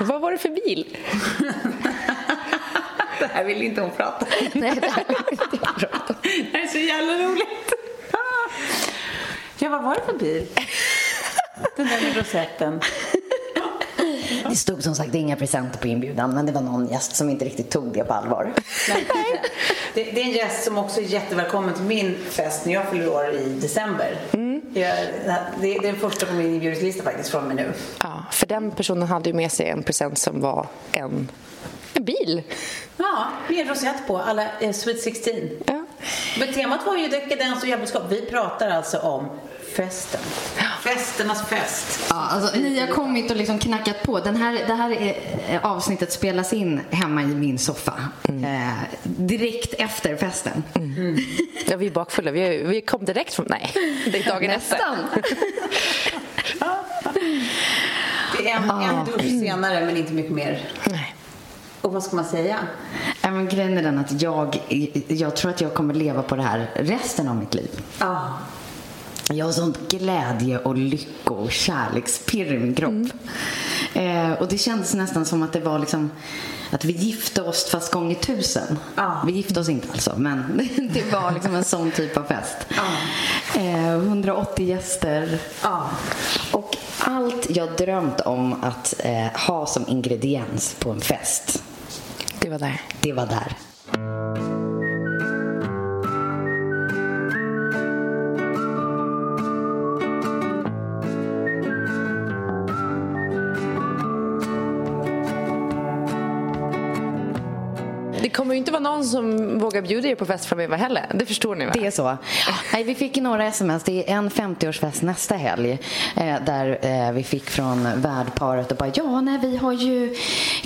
Vad var det för bil? det här vill inte hon prata om. Nej, det här vill inte jag prata om. Det här är så jävla roligt. Ja, vad var det för bil? Den där med rosetten. Det stod som sagt inga presenter på inbjudan, men det var någon gäst som inte riktigt tog det på allvar. Nej. Det, det är en gäst som också är jättevälkommen till min fest när jag fyller år i december. Det är den första på min inbjudningslista faktiskt från mig nu. Ja, för den personen hade ju med sig en present som var en, en bil. Ja, med rosett på, alla eh, Sweet 16. Ja. Men temat var ju dekadens och jävelskap. Vi pratar alltså om festen. Festernas fest. Ja, alltså, ni har kommit och liksom knackat på. Den här, det här är, eh, avsnittet spelas in hemma i min soffa. Eh, direkt efter festen. Ja, vi är bakfulla. Vi, vi kom direkt från... Nej, det är dagen efter. Nästan. Det är en, en dusch senare, men inte mycket mer. Nej. Och vad ska man säga? Nej, men grejen är den att jag, jag tror att jag kommer leva på det här resten av mitt liv. Ja. Jag har sånt glädje och lycko och kärlekspirr i min kropp. Eh, och det kändes nästan som att det var liksom att vi gifte oss fast gånger tusen. Ja. Vi gifte oss inte alltså, men det var liksom en sån typ av fest. Eh, 180 gäster. Ja. Och allt jag drömt om att eh, ha som ingrediens på en fest, Det var där. det var där. Det kommer ju inte vara någon som vågar bjuda er på fest framöver heller. Det förstår ni va? Det är så. Nej, vi fick några sms. Det är en 50-årsfest nästa helg eh, där eh, vi fick från värdparet och bara ja, nej, vi har ju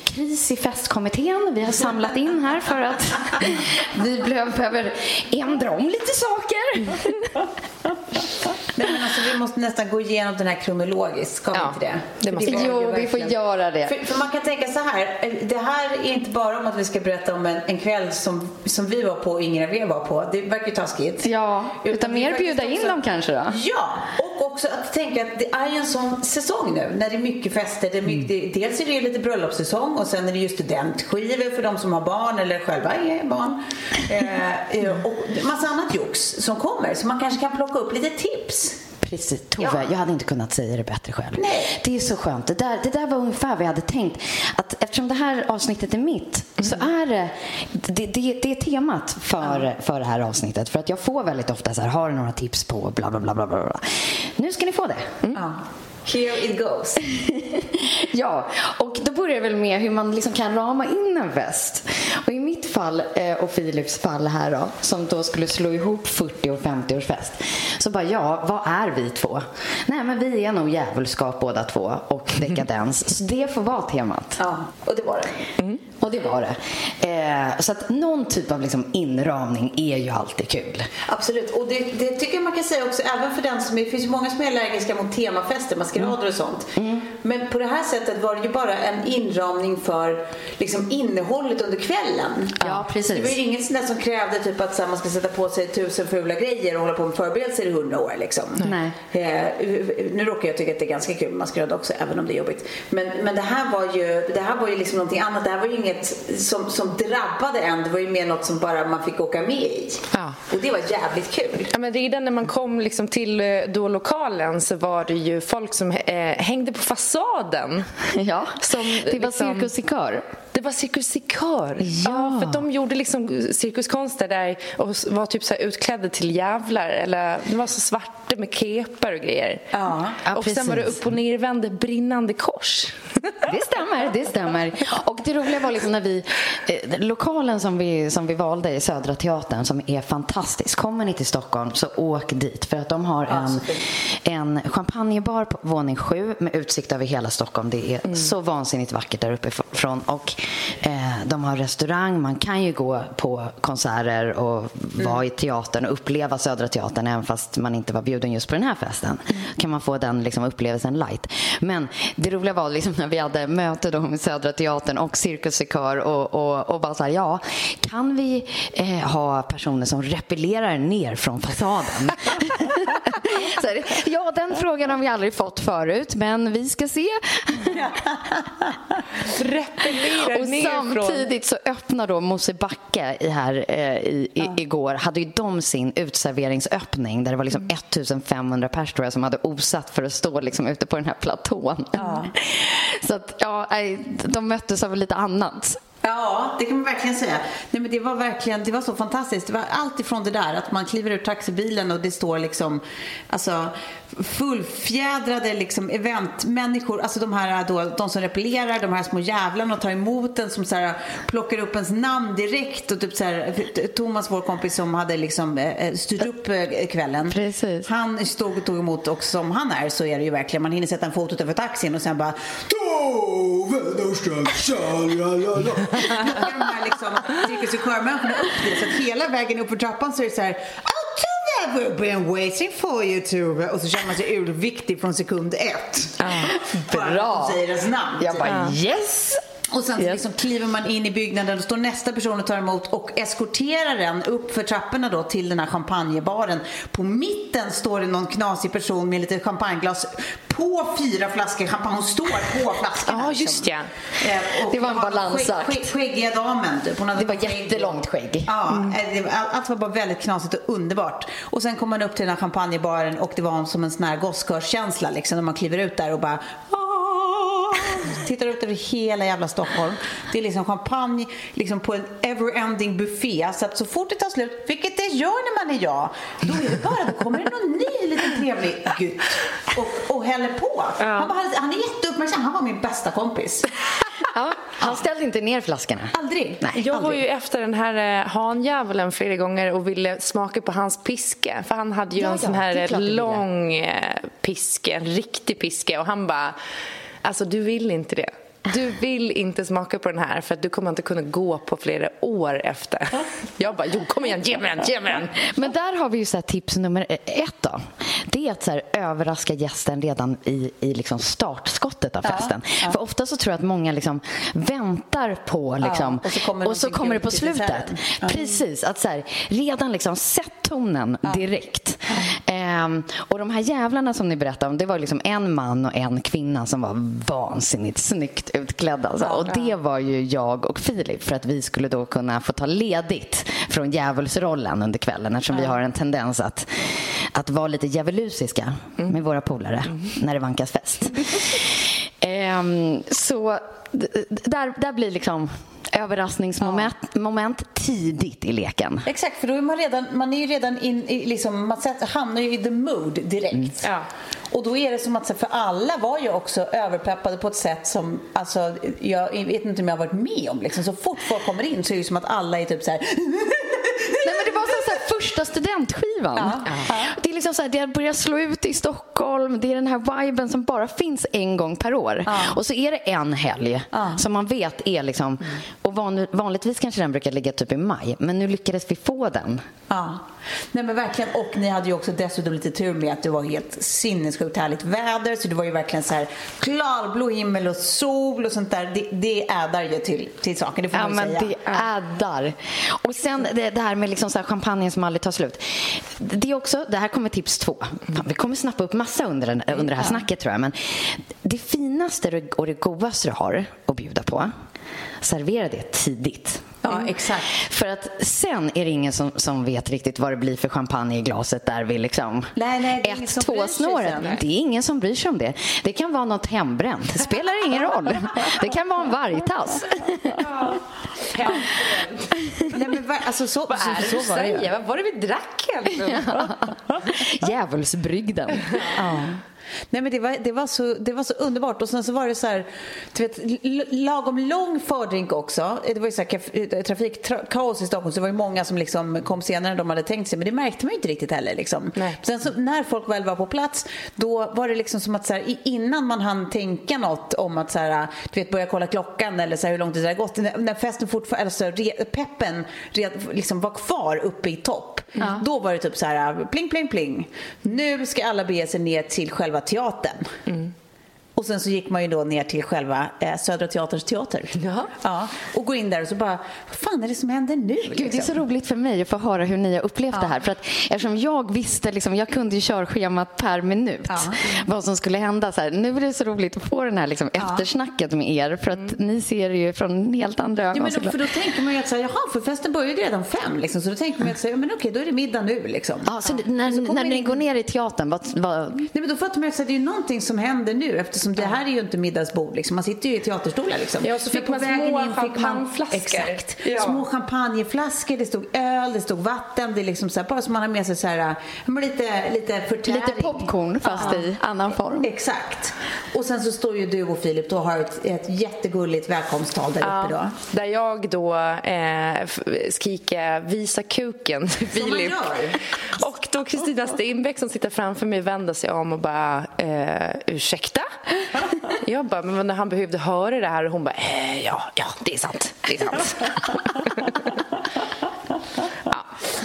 kris i festkommittén. Vi har samlat in här för att vi behöver ändra om lite saker. Nej, men alltså, vi måste nästan gå igenom den här kronologiskt, ska vi Ja, inte det? det måste vi. Jo, vi får göra det. För, för man kan tänka så här, det här är inte bara om att vi ska berätta om en, en kväll som, som vi var på och Ingrid Vé var på. Det verkar ju taskigt. Ja, utan vi mer bjuda in också- dem kanske då? Ja, också att tänka att det är ju en sån säsong nu när det är mycket fester. Det är mycket, det, dels är det ju lite bröllopssäsong och sen är det ju studentskivor för de som har barn eller själva är barn. Eh, eh, och massa annat jox som kommer så man kanske kan plocka upp lite tips. Precis, Tove, Ja. jag hade inte kunnat säga det bättre själv. Nej. Det är så skönt. Det där, det där var ungefär vad jag hade tänkt. Att eftersom det här avsnittet är mitt så är det, det, det, det är temat för, för det här avsnittet. För att jag får väldigt ofta så här, har du några tips på bla bla bla bla bla. Nu ska ni få det. Ja. Here it goes. Ja, och då börjar det väl med hur man liksom kan rama in en fest. Och i mitt fall, eh, och Philips fall här då, som då skulle slå ihop 40 och 50-årsfest, Så bara, ja, vad är vi två? Nej, men vi är nog djävulskap båda två och dekadens. Så det får vara temat. Ja, och det var det. Och det var det. Eh, så att någon typ av liksom inramning är ju alltid kul. Absolut, och det, det tycker jag man kan säga också även för den som är, det finns ju många som är allergiska mot temafester, maskerader och sånt. Men på det här sättet var det ju bara en inramning för liksom innehållet under kvällen. Ja, precis. Det var ju inget sånt där som krävde typ att här, man ska sätta på sig tusen fula grejer och hålla på med förberedelser i hundra år liksom. Nej. Eh, nu råkar jag tycka att det är ganska kul med maskerad också, även om det är jobbigt. Men, men det här var ju, det här var ju liksom någonting annat. Det här var ju inget som, som drabbade en. Det var ju mer något som bara man fick åka med i. Ja. Och det var jävligt kul. Ja, men redan när man kom liksom till eh, då lokalen så var det ju folk som eh, hängde på fasaden. Ja, Som, det var liksom- cirkus i kör. Det var Cirkus Cirkör. Ja. för de gjorde liksom cirkuskonster där och var typ så här utklädda till jävlar. Eller de var så svarta med kepar och grejer. Ja. Ja, och sen var det upp och nervända brinnande kors. Det stämmer, det stämmer. Och det roliga var liksom när vi, eh, lokalen som vi, som vi valde i Södra Teatern som är fantastisk. Kommer ni till Stockholm så åk dit för att de har en, en champagnebar på våning sju med utsikt över hela Stockholm. Det är så vansinnigt vackert där uppifrån och de har restaurang. Man kan ju gå på konserter och vara i teatern och uppleva Södra Teatern även fast man inte var bjuden just på den här festen. kan man få den liksom, upplevelsen light. Men det roliga var liksom när vi hade möte då med Södra Teatern och Cirkus Cirkör och, och, och bara så här, ja, kan vi eh, ha personer som repellerar ner från fasaden? här, ja, den frågan har vi aldrig fått förut, men vi ska se. Repellerar Och samtidigt så öppnar då Mosebacke i här eh, i, i, igår, hade ju de sin utserveringsöppning där det var liksom 1500 pers tror jag som hade osatt för att stå liksom ute på den här platån. Så att, ja, de möttes av lite annat. Ja, det kan man verkligen säga. Nej, men det var verkligen, det var så fantastiskt. Det var allt ifrån det där att man kliver ur taxibilen och det står liksom, alltså fullfjädrade liksom eventmänniskor, alltså de här då, de som repellerar, de här små jävlarna och tar emot en som så här, plockar upp ens namn direkt och typ så här, Thomas, vår kompis som hade liksom eh, styrt upp eh, kvällen. Precis. Han stod och tog emot och som han är så är det ju verkligen, man hinner sätta en foto över taxin och sen bara Tove Norström, tja-la-la-la." plockar de här liksom, och körmänniskorna upp det. Så att hela vägen upp för trappan så är det så här we've been waiting for you Tove. Och så känner man sig urviktig från sekund ett. Bara att Bra. de säger ens namn. Jag typ. bara yes! Och sen så liksom kliver man in i byggnaden och står nästa person och tar emot och eskorterar den upp för trapporna då till den här champagnebaren. På mitten står det någon knasig person med lite champagneglas på fyra flaskor champagne. Hon står på flaskorna. Ja, just liksom. Eh, Det var en balansakt. Skägg, skägg, skäggiga damen typ. Hon hade Det var skägg. jättelångt skägg. Ja, eh, var- allt var bara väldigt knasigt och underbart. Och sen kom man upp till den här champagnebaren och det var som en sån här gosskörskänsla liksom när man kliver ut där och bara "Ah." Tittar ut över hela jävla Stockholm. Det är liksom champagne liksom på en ever-ending buffé. Så att så fort det tar slut, vilket det gör när man är jag, då är det bara, då kommer det någon ny liten trevlig gutt och, och häller på. Han, bara, han är jätteuppmärksam. Han var min bästa kompis. Ja, han ställde inte ner flaskorna. Aldrig. Nej, Jag var aldrig. ju efter den här eh, handjävulen flera gånger och ville smaka på hans piske. För han hade ju Ja, en ja, sån här lång eh, piske, en riktig piske. Och han bara, alltså du vill inte det. Du vill inte smaka på den här för att du kommer inte kunna gå på flera år efter. Jag bara, jo kom igen, ge mig den, ge mig den. Men där har vi ju så här tips nummer ett då. Det är att så här överraska gästen redan i, i liksom startskottet av festen. För ofta så tror jag att många liksom väntar på liksom, och så kommer och så kommer det på slutet. Precis, att så här, redan liksom sätt tonen direkt. Ehm, och de här jävlarna som ni berättade om, det var liksom en man och en kvinna som var vansinnigt snyggt utklädda. Alltså. och det var ju jag och Filip för att vi skulle då kunna få ta ledigt från djävulsrollen under kvällen eftersom vi har en tendens att, att vara lite djävulusiska med våra polare när det vankas fest. Ehm, så där, där blir liksom överraskningsmoment moment tidigt i leken. Exakt, för då är man redan, man är ju redan in i, liksom, man hamnar ju i the mood direkt. Ja. Och då är det som att, för alla var ju också överpeppade på ett sätt som, alltså, jag vet inte om jag har varit med om. Liksom. Så fort folk kommer in så är det som att alla är typ så här. Nej, men det var så, första studentskivan. Det är liksom så här, det börjar slå ut i Stockholm. Det är den här viben som bara finns en gång per år. Och så är det en helg som man vet är liksom... Och van, vanligtvis kanske den brukar ligga typ i maj, men nu lyckades vi få den. Nej men verkligen. Och ni hade ju också dessutom lite tur med att det var helt sinnessjukt härligt väder. Så det var ju verkligen så här klarblå himmel och sol och sånt där. Det, det ädar ju till, till saken, det får Ja, man men ju säga. det ädar. Och sen det, det här med liksom så här champagnen som aldrig tar slut. Det, är också, det här kommer tips två. Fan, vi kommer snappa upp massa under, den, under det här snacket tror jag. Men det finaste och det godaste du har att bjuda på, servera det tidigt. Ja, exakt. För att sen är det ingen som, som vet riktigt vad det blir för champagne i glaset där vid liksom Nej, nej, det är ingen som ett, två snåret. Det är ingen som bryr sig om det. Det kan vara något hembränt. Det spelar ingen roll. Det kan vara en vargtass. Nej, men alltså så, Vad är det så, du så var det? Vad var det vi drack egentligen? Djävulsbrygden. Nej, men det, var, det, var så, det var så underbart. Och sen så var det så här, du vet, lagom lång fördrink också. Det var ju så här kaf- trafikkaos i Stockholm så det var ju många som liksom kom senare än de hade tänkt sig. Men det märkte man ju inte riktigt heller. Liksom. Sen så, när folk väl var på plats då var det liksom som att så här, innan man hann tänka något om att så här, du vet, börja kolla klockan eller så här, hur lång tid det hade gått. När, när festen fortfarande, alltså, re, peppen red, liksom var kvar uppe i topp. Då var det typ så här, pling pling pling. Nu ska alla bege sig ner till själva teatern. Mm. Och sen så gick man ju då ner till själva eh, Södra Teaterns teater. Ja. Ja, och går in där och så bara, vad fan är det som händer nu? Gud, det är så liksom? roligt för mig att få höra hur ni har upplevt det här. För att eftersom jag visste, liksom, jag kunde ju körschemat per minut Ja. vad som skulle hända. Så här, nu är det så roligt att få den här liksom, eftersnacket med er för att ni ser det ju från helt andra ögon. Ja, men då, för då tänker man ju att så här, jaha, för festen börjar ju redan fem. Liksom, så då tänker man ju att så här, ja, men okej, då är det middag nu. Liksom. Ja, så när, Så när ni in- går ner i teatern, vad, vad, Nej, men då fattar man ju att så det är ju någonting som händer nu eftersom det här är ju inte middagsbord. Liksom. Man sitter ju i teaterstolar. Liksom. Ja, och så Men fick på man vägen små in fick man- champagneflaskor. Exakt. Ja. Små champagneflaskor, det stod öl, det stod vatten. Det är liksom så här, bara som man har med sig så här, lite, lite förtäring. lite popcorn fast Ja. i annan form. Exakt. Och sen så står ju du och Filip då har ett, ett jättegulligt välkomsttal där uppe då. Där jag då eh, skriker visa kuken till Som man Filip. gör. Då Kristina Stenbeck som sitter framför mig vänder sig om och bara eh, ursäkta? Jag bara, men när han behövde höra det här och hon bara, eh, ja, ja, det är sant, det är sant.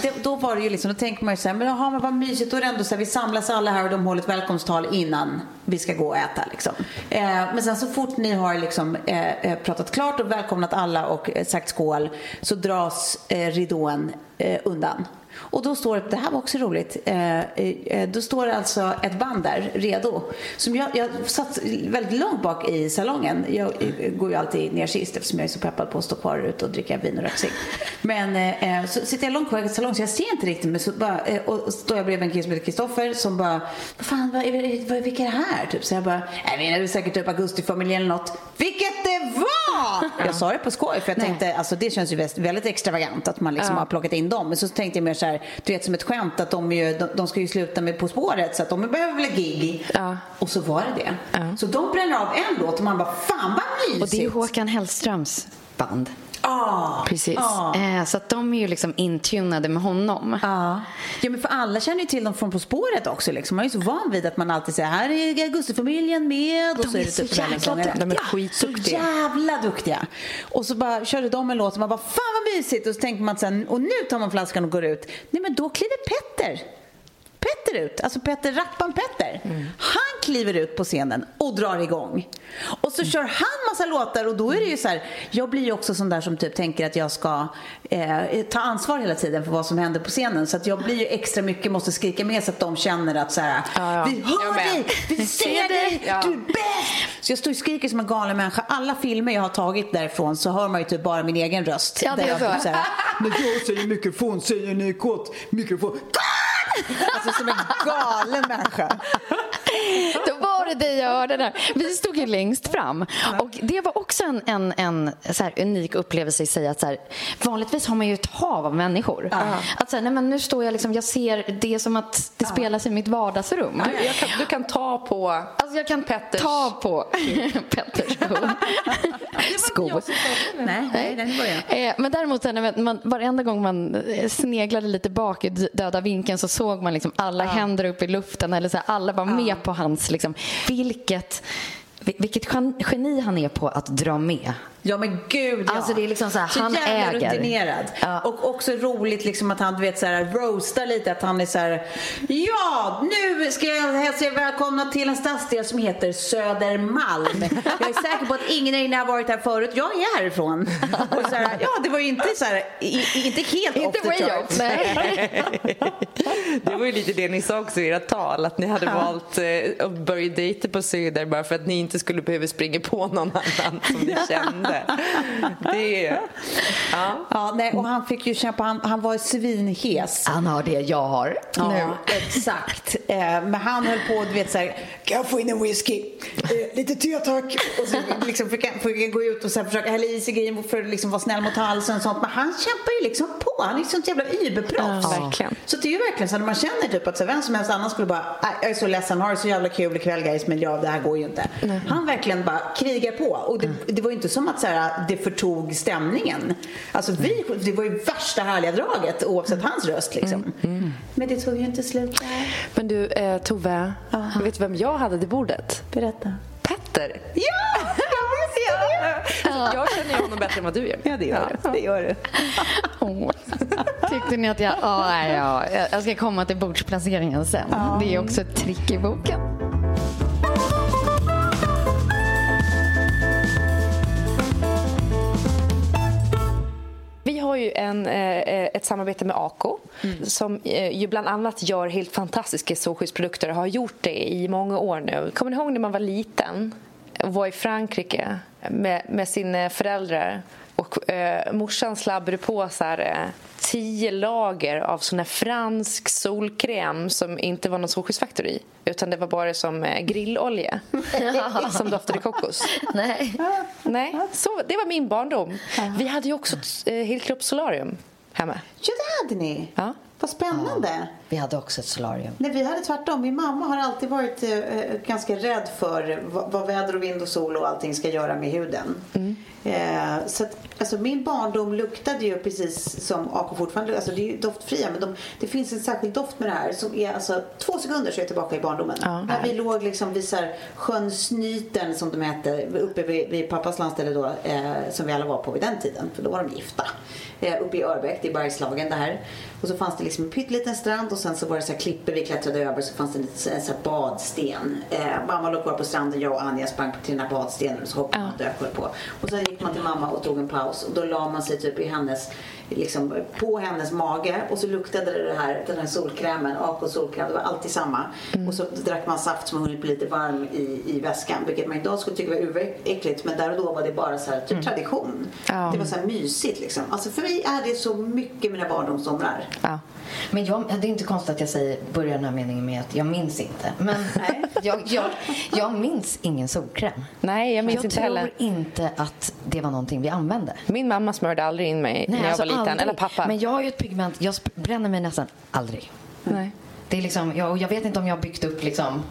Det, då var det ju liksom, då tänker man ju så här, men jaha, men vad mysigt, då är det ändå så här, vi samlas alla här och de håller ett välkomsttal innan vi ska gå och äta liksom. Eh, men sen så fort ni har liksom eh, eh, pratat klart och välkomnat alla och eh, sagt skål så dras eh, ridån eh, undan. Och då står det, det här var också roligt, eh, eh, då står det alltså ett band där redo. Som jag, jag satt väldigt långt bak i salongen. Jag eh, går ju alltid ner sist eftersom jag är så peppad på att stå kvar ute och dricka vin och röksing. Men eh, så sitter jag långt kvar i salongen så jag ser inte riktigt. Men så bara, eh, och står jag bredvid en kille som heter Kristoffer som bara, vad fan, vad, vilka är det här? Typ. Så jag bara, jag inte, det är säkert typ Augustifamiljen eller något. Vilket det var! Jag sa det på skoj för jag tänkte, alltså det känns ju väldigt extravagant att man liksom har plockat in dem. Men så tänkte jag mer så här, du vet som ett skämt att de, ju, de, de ska ju sluta med På spåret så att de behöver väl gig. Ja. Och så var det det. Så de bränner av en låt och man bara, fan vad mysigt! Och det är ju Håkan Hellströms band. Ah, Precis. ah. Eh, så att de är ju liksom intunade med honom. Ja. ja, men för alla känner ju till dem från På spåret också. Liksom. Man är ju så van vid att man alltid säger här är Augustifamiljen med. Och De så är är det så typ jäkla Rällen-sångare. De är Så skitduktiga. jävla duktiga. Och så bara körde de en låt och man bara fan vad mysigt. Och så tänker man sen och nu tar man flaskan och går ut. Nej men då kliver Petter. Petter ut, alltså Petter Rappan Petter. Han kliver ut på scenen och drar igång. Och så kör han massa låtar och då är det ju så här, jag blir ju också sån där som typ tänker att jag ska eh, ta ansvar hela tiden för vad som händer på scenen. Så att jag blir ju extra mycket, måste skrika med så att de känner att så här, Ja, ja. vi hör dig, vi ser dig, Ja. du är bäst! Så jag står och skriker som en galen människa. Alla filmer jag har tagit därifrån så hör man ju typ bara min egen röst. Ja, det Där är så. typ så här, När jag säger mikrofon säger ni kåt mikrofon. Alltså som en galen människa. Var det dig jag hörde där? Vi stod ju längst fram. Och det var också en, en, en så här unik upplevelse i sig att så här, vanligtvis har man ju ett hav av människor. Att så här, nej men nu står jag liksom, jag ser det som att det spelas i mitt vardagsrum. Jag kan, du kan ta på Alltså jag kan Petters. ta på Petters sko. sko. Nej, nej, den börjar. Eh, Men däremot, när man- varenda gång man eh, sneglade lite bak i döda vinkeln så såg man liksom alla händer upp i luften. Eller så här, alla var med på hans... Liksom, vilket, vilket geni han är på att dra med. Ja men gud ja. Alltså, det är liksom så här, han jävla äger. rutinerad. Ja. Och också roligt liksom att han du vet så här roastar lite att han är så här Ja, nu ska jag hälsa er välkomna till en stadsdel som heter Södermalm. Jag är säker på att ingen inne har varit här förut. Jag är härifrån. Och så här, ja, det var ju inte så här, i, inte helt Inte off the off, nej. Det var ju lite det ni sa också i era tal, att ni hade valt eh, att börja dejta på Söder bara för att ni inte skulle behöva springa på någon annan som ni kände. Det är... Ja. Ja, nej, och han fick ju kämpa, han, han var svinhes. Han har det jag har Ja, nu. exakt. Eh, men han höll på, du vet så här, kan jag få in en whisky? Eh, lite te tack. Och så liksom fick, han, fick han gå ut och så här försöka hälla i sig grejer för att liksom vara snäll mot halsen och sånt. Men han kämpar ju liksom på. Han är ju sånt jävla überproffs. Ja, verkligen. Så det är ju verkligen så när man känner typ att så vem som helst annan skulle bara, "Nej, jag är så ledsen, har det så jävla kul ikväll guys, men ja, det här går ju inte. Han verkligen bara krigar på. Och det, det var ju inte som att så här, det förtog stämningen. Alltså vi, det var ju värsta härliga draget oavsett hans röst liksom. Men det tog ju inte slut där. Men du, eh, Tove, vet du vem jag hade till bordet? Berätta. Petter. Ja. Så jag känner ju honom bättre än vad du gör. Ja, det gör du. Det gör du. Åh. Tyckte ni att jag... Ja, nej, ja, jag ska komma till bordsplaceringen sen. Det är också ett trick i boken. Har ju en, eh, ett samarbete med Ako som eh, ju bland annat gör helt fantastiska solskyddsprodukter och har gjort det i många år nu. Kommer ni ihåg när man var liten och var i Frankrike med, med sina föräldrar och eh, morsan slabbade på så här, eh, tio lager av sån här fransk solkräm som inte var någon solskyddsfaktor i utan det var bara som eh, grillolja som doftade kokos. Nej. Nej, så, det var min barndom. Vi hade ju också ett eh, helkroppssolarium hemma. Ja, det hade ni. Ja. Vad spännande. Vi hade också ett solarium. Nej, vi hade tvärtom. Min mamma har alltid varit eh, ganska rädd för vad, vad väder och vind och sol och allting ska göra med huden. Eh, så att, alltså, min barndom luktade ju precis som AK fortfarande. Alltså, det är ju doftfria men de, det finns en särskild doft med det här som är alltså två sekunder så är jag tillbaka i barndomen. När vi låg liksom vid så här, sjön Snyten som de hette uppe vid, vid pappas landställe då eh, som vi alla var på vid den tiden för då var de gifta. Eh, uppe i Örbäck, det är Bergslagen det här. Och så fanns det liksom en pytteliten strand och sen så var det så här klippor vi klättrade över så fanns det en en så badsten. Eh, mamma låg kvar på stranden, jag och Anja sprang till den här badstenen och så hoppade man och dök på. Och sen gick man till mamma och tog en paus och då la man sig typ i hennes liksom på hennes mage och så luktade det, det här, den här solkrämen, AK solkräm, det var alltid samma. Och så drack man saft som hunnit bli lite varm i, i väskan vilket man idag skulle tycka var uräckligt men där och då var det bara så här, typ tradition. Ja. Det var så här mysigt liksom. Alltså för mig är det så mycket mina barndomssomrar. Ja. Men jag, det är inte konstigt att jag säger, börjar den här meningen med att jag minns inte. Men jag, jag, jag minns ingen solkräm. Nej, jag minns jag inte tror heller. inte att det var någonting vi använde. Min mamma smörjde aldrig in mig när jag alltså var liten. Aldrig. Eller pappa. Men jag har ju ett pigment, jag bränner mig nästan aldrig. Nej. Det är liksom, jag, och jag vet inte om jag har byggt upp liksom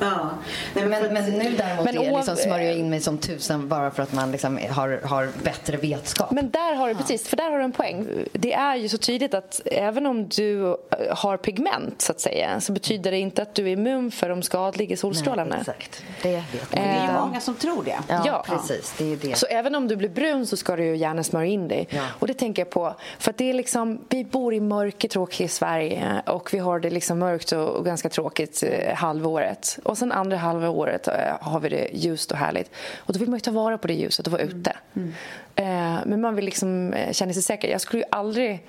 Ja. Nej, men, men nu däremot Men är liksom, smörjer jag in mig som tusen bara för att man liksom har, har bättre vetskap. Men där har du precis, för där har du en poäng. Det är ju så tydligt att även om du eh, har pigment så att säga så betyder det inte att du är immun för de skadliga solstrålarna. Nej, exakt. Det vet man. det är Eh, ju många som tror det. ja, ja. precis. Det är det. Så även om du blir brun så ska du ju gärna smörja in dig. Ja. Och det tänker jag på. För att det är liksom, vi bor i mörker tråkiga Sverige och vi har det liksom mörkt och, och ganska tråkigt eh, halvåret. Och sen andra halva året eh, har vi det ljust och härligt. Och då vill man ju ta vara på det ljuset och vara ute. Eh, men man vill liksom eh, känna sig säker. Jag skulle ju aldrig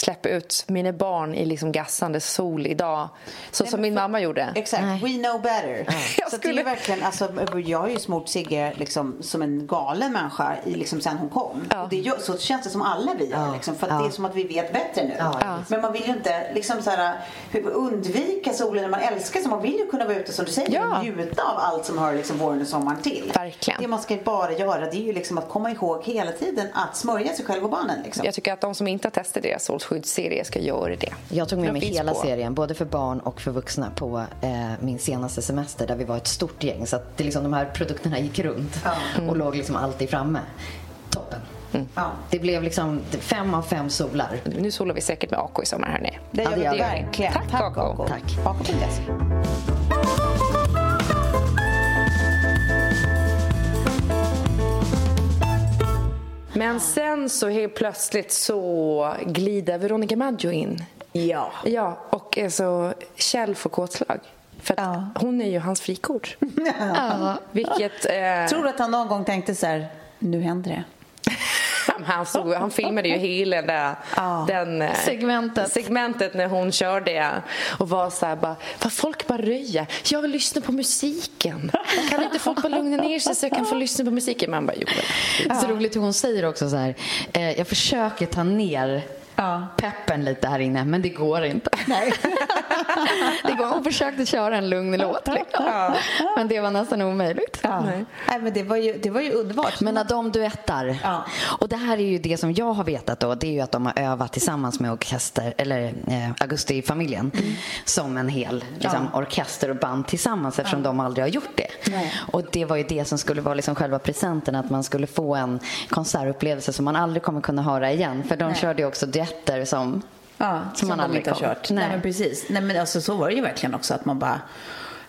släppa ut mina barn i liksom gassande sol idag. Så som min mamma gjorde. Exakt, we know better. Jag så skulle- det är verkligen, alltså, jag har ju smort Sigge liksom, som en galen människa i, liksom, sen hon kom. Och det gör, så känns det som alla vi gör. Liksom, för att det är som att vi vet bättre nu. Men man vill ju inte liksom, så här, undvika solen när man älskar så Man vill ju kunna vara ute som du säger Ja. och njuta av allt som hör liksom, våren och sommaren till. Verkligen. Det man ska bara göra det är ju liksom att komma ihåg hela tiden att smörja sig själv och barnen. Liksom. Jag tycker att de som inte har testat deras solskyddsserie ska göra det. Jag tog med mig hela på- serien, både för barn och för vuxna, på eh, min senaste semester där vi var ett stort gäng. Så att det liksom, de här produkterna gick runt och låg liksom alltid framme. Toppen. Ja. Det blev liksom fem av fem solar. Nu solar vi säkert med AK i sommar, hörni. Det gör Ja, det gör vi. verkligen. Tack, Tack Ako. Ako. Tack. Ako.se. Men sen så helt plötsligt så glider Veronica Maggio in. Ja. Ja, och är så Kjell får kåtslag. För Ja. hon är ju hans frikort. Vilket... Eh, Tror du att han någon gång tänkte så här, nu händer det? han, såg, han filmade ju hela det, Ja. den, eh, Segmentet. segmentet när hon körde och var så här bara, vad folk bara röja. Jag vill lyssna på musiken. Kan inte folk bara lugna ner sig så jag kan få lyssna på musiken? Man bara, jo. Det är så roligt hur hon säger också så här, eh, jag försöker ta ner Ja. peppen lite här inne, men det går inte. Nej. det går, hon försökte köra en lugn låt, liksom. men det var nästan omöjligt. Ja. Nej. men det var ju, det var ju underbart. Men när de duettar, Ja. och det här är ju det som jag har vetat då, det är ju att de har övat tillsammans med orkester, eller eh, Augusti-familjen, som en hel liksom, orkester och band tillsammans eftersom de aldrig har gjort det. Nej. Och det var ju det som skulle vara liksom själva presenten, att man skulle få en konsertupplevelse som man aldrig kommer kunna höra igen. För de Nej. körde ju också duetter som, Ja, som man de aldrig inte har kört. Nej. Nej. men precis. Nej men alltså så var det ju verkligen också att man bara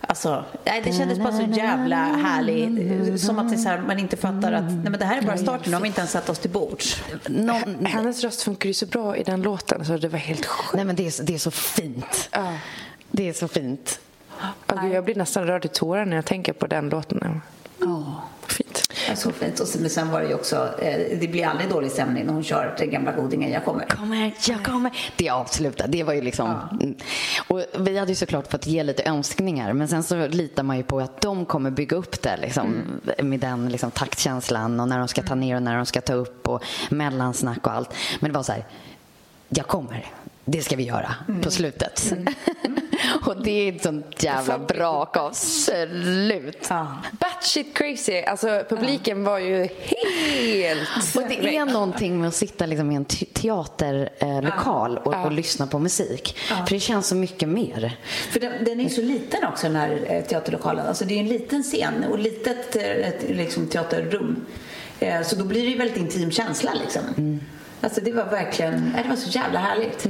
Alltså, nej, det kändes bara så jävla härligt. Som att det är så här, man inte fattar att nej, men det här är bara starten. Nu har vi inte ens satt oss till bords. Någon, Hennes röst funkar ju så bra i den låten så det var helt sjukt. nej men det är, så- det är så fint. Ja. Det är så fint. Oh, gud, jag blir nästan rörd i tårar när jag tänker på den låten. Ja. Fint. Ja, Så fint. Och sen, men sen var det ju också, eh, det blir aldrig dålig stämning när hon kör den gamla godingen Jag kommer. kommer, jag kommer. Det avslutar. Det var ju liksom... Mm. Och vi hade ju såklart fått ge lite önskningar men sen så litar man ju på att de kommer bygga upp det liksom, med den liksom, taktkänslan och när de ska ta ner och när de ska ta upp och mellansnack och allt. Men det var så här, jag kommer. Det ska vi göra på slutet. och det är ett sånt jävla brak av slut. Batshit crazy. Alltså publiken var ju helt... Och det är någonting med att sitta liksom i en te- teaterlokal och, och lyssna på musik. För det känns så mycket mer. För den, den är ju så liten också den här eh, teaterlokalen. Alltså det är en liten scen och litet eh, ett, liksom, teaterrum. Eh, Så då blir det ju väldigt intim känsla liksom. Alltså det var verkligen, nej, det var så jävla härligt.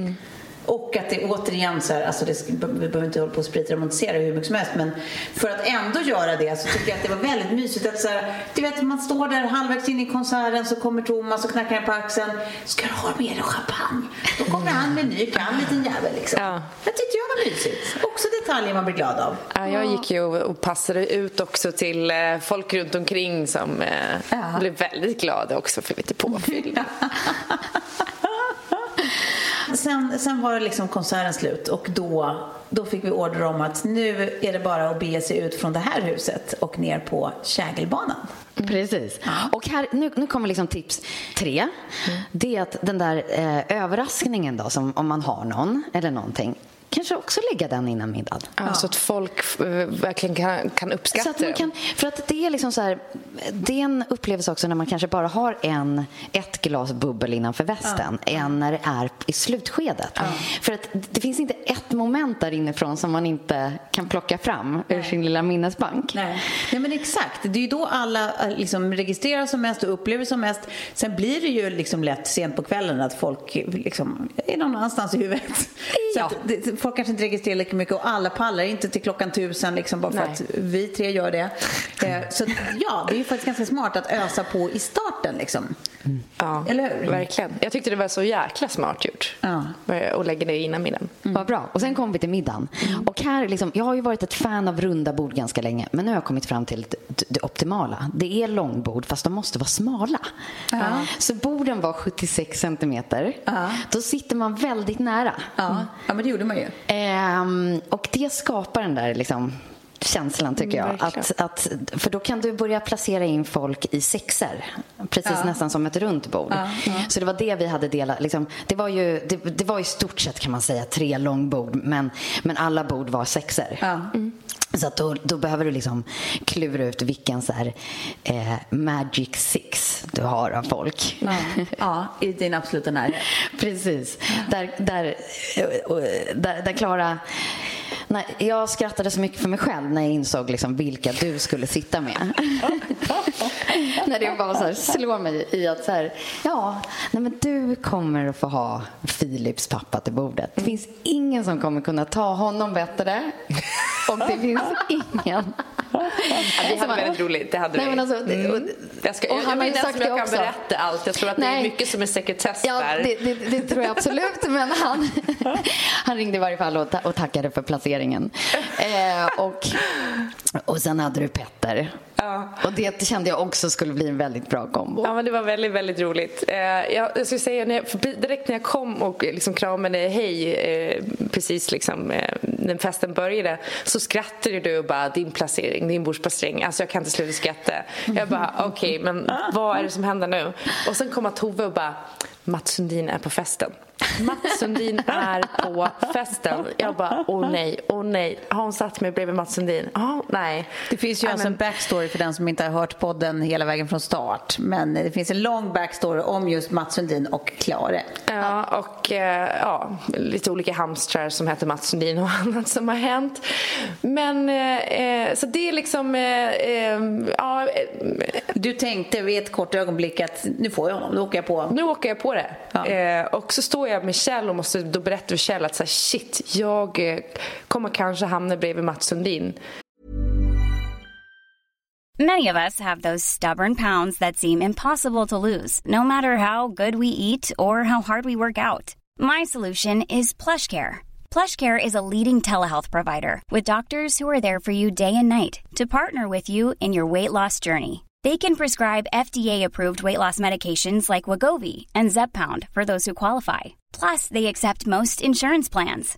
Och att det återigen så här, alltså det, vi behöver inte hålla på och spritremontisera hur mycket som helst men för att ändå göra det så tycker jag att det var väldigt mysigt att så här, du vet man står där halvvägs in i konserten så kommer Thomas och knackar en på axeln. Ska du ha dig champagne? Då kommer han med en ny kann, liten jävel liksom. Ja. Det tyckte jag var mysigt. Också detaljer man blir glad av. Ja, jag gick ju och- passade ut också till eh, folk runt omkring som eh, Ja. blev väldigt glada också för lite påfyll. Sen, sen var det liksom konserten slut och då, då fick vi order om att nu är det bara att bege sig ut från det här huset och ner på Kägelbanan. Precis. Och här, nu, nu kommer liksom tips tre. Det är att den där eh, överraskningen då, som om man har någon eller någonting, kanske också lägga den innan middag. Ja, Så att folk eh, verkligen kan, kan uppskatta Så att man kan, för att det är liksom så här, det är en upplevelse också när man kanske bara har en, ett glas bubbel innanför västen än när det är i slutskedet. För att det finns inte ett moment där inifrån som man inte kan plocka fram ur sin lilla minnesbank. Nej. Nej men exakt, det är ju då alla eh, liksom registrerar som mest och upplever som mest. Sen blir det ju liksom lätt sent på kvällen att folk liksom är någon annanstans i huvudet. Ja. Så att det, folk kanske inte registrerar lika mycket och alla pallar inte till klockan tusen liksom bara för Nej. att vi tre gör det. Eh, Så ja, det är ju faktiskt ganska smart att ösa på i starten liksom. Ja, Eller hur? Verkligen. Jag tyckte det var så jäkla smart gjort. Ja. Att lägga det innan middagen. Vad bra. Och sen kom vi till middagen. Och här liksom, jag har ju varit ett fan av runda bord ganska länge, men nu har jag kommit fram till det, det optimala. Det är långbord, fast de måste vara smala. Så borden var 76 centimeter. Då sitter man väldigt nära. Ja. ja, men det gjorde man ju. Ehm, och det skapar den där liksom, känslan, tycker jag. verkligen. Att, att, för då kan du börja placera in folk i sexer, precis nästan som ett runt bord. Så det var det vi hade delat. Liksom, det, var ju, det, det var i stort sett, kan man säga, tre långbord, men, men alla bord var sexer. Ja. Så att då, då behöver du liksom klura ut vilken så här, eh, magic six du har av folk. Ja. ja, i din absoluta närhet. Precis. Där, där, eh, där, där Klara... Nej, jag skrattade så mycket för mig själv när jag insåg liksom vilka du skulle sitta med. när det bara så här slår mig i att så här, ja, nej men du kommer att få ha Philips pappa till bordet. Det finns ingen som kommer kunna ta honom bättre och det finns ingen Ja, Som- hade väldigt roligt. Det hade Nej, men alltså, det- och- jag ska, och jag, han jag vet inte ens om jag det kan också. berätta allt. Jag tror att det är Nej. mycket som är sekretess Ja, där. det, det, det tror jag absolut. Men han, han ringde i varje fall och, ta, och tackade för placeringen. Eh, och, och sen hade du Petter. Ja. Och det kände jag också skulle bli en väldigt bra kombo. Ja, men det var väldigt, väldigt roligt. Eh, jag, jag skulle säga, när jag, direkt när jag kom och liksom kramade hej eh, precis liksom, eh, när festen började så skrattade du och bara din placering, din bordsplacering. Alltså jag kan inte sluta skratta. Jag bara okej, men vad är det som händer nu? Och sen kom Tove och bara Mats Sundin är på festen. Mats Sundin är på festen. Jag bara, åh nej, åh nej. Har hon satt mig bredvid Mats Sundin? Ja, nej. Det finns ju alltså en backstory för den som inte har hört podden hela vägen från start. Men det finns en lång backstory om just Mats Sundin och Klare. Ja, och eh, ja, lite olika hamstrar som heter Mats Sundin och annat som har hänt. Men eh, eh, så det är liksom, eh, eh, ja, eh, Du tänkte vid ett kort ögonblick att nu får jag honom, nu åker jag på. nu åker jag på det. Ja. Eh, och så står jag med Kjell och måste då berätta för Kjell att så här, shit, jag eh, kommer kanske hamna bredvid Mats Sundin. Many of us have those stubborn pounds that seem impossible to lose, no matter how good we eat or how hard we work out. My solution is PlushCare. PlushCare is a leading telehealth provider with doctors who are there for you day and night to partner with you in your weight loss journey. They can prescribe FDA-approved weight loss medications like Wagovi and Zepbound for those who qualify. Plus, they accept most insurance plans.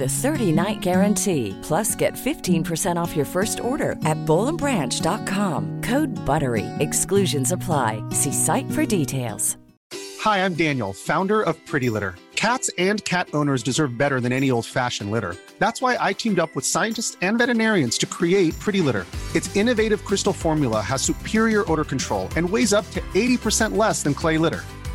a 30-night guarantee. Plus, get 15% off your first order at bowlandbranch.com. Code BUTTERY. Exclusions apply. See site for details. Hi, I'm Daniel, founder of Pretty Litter. Cats and cat owners deserve better than any old fashioned litter. That's why I teamed up with scientists and veterinarians to create Pretty Litter. Its innovative crystal formula has superior odor control and weighs up to 80% less than clay litter.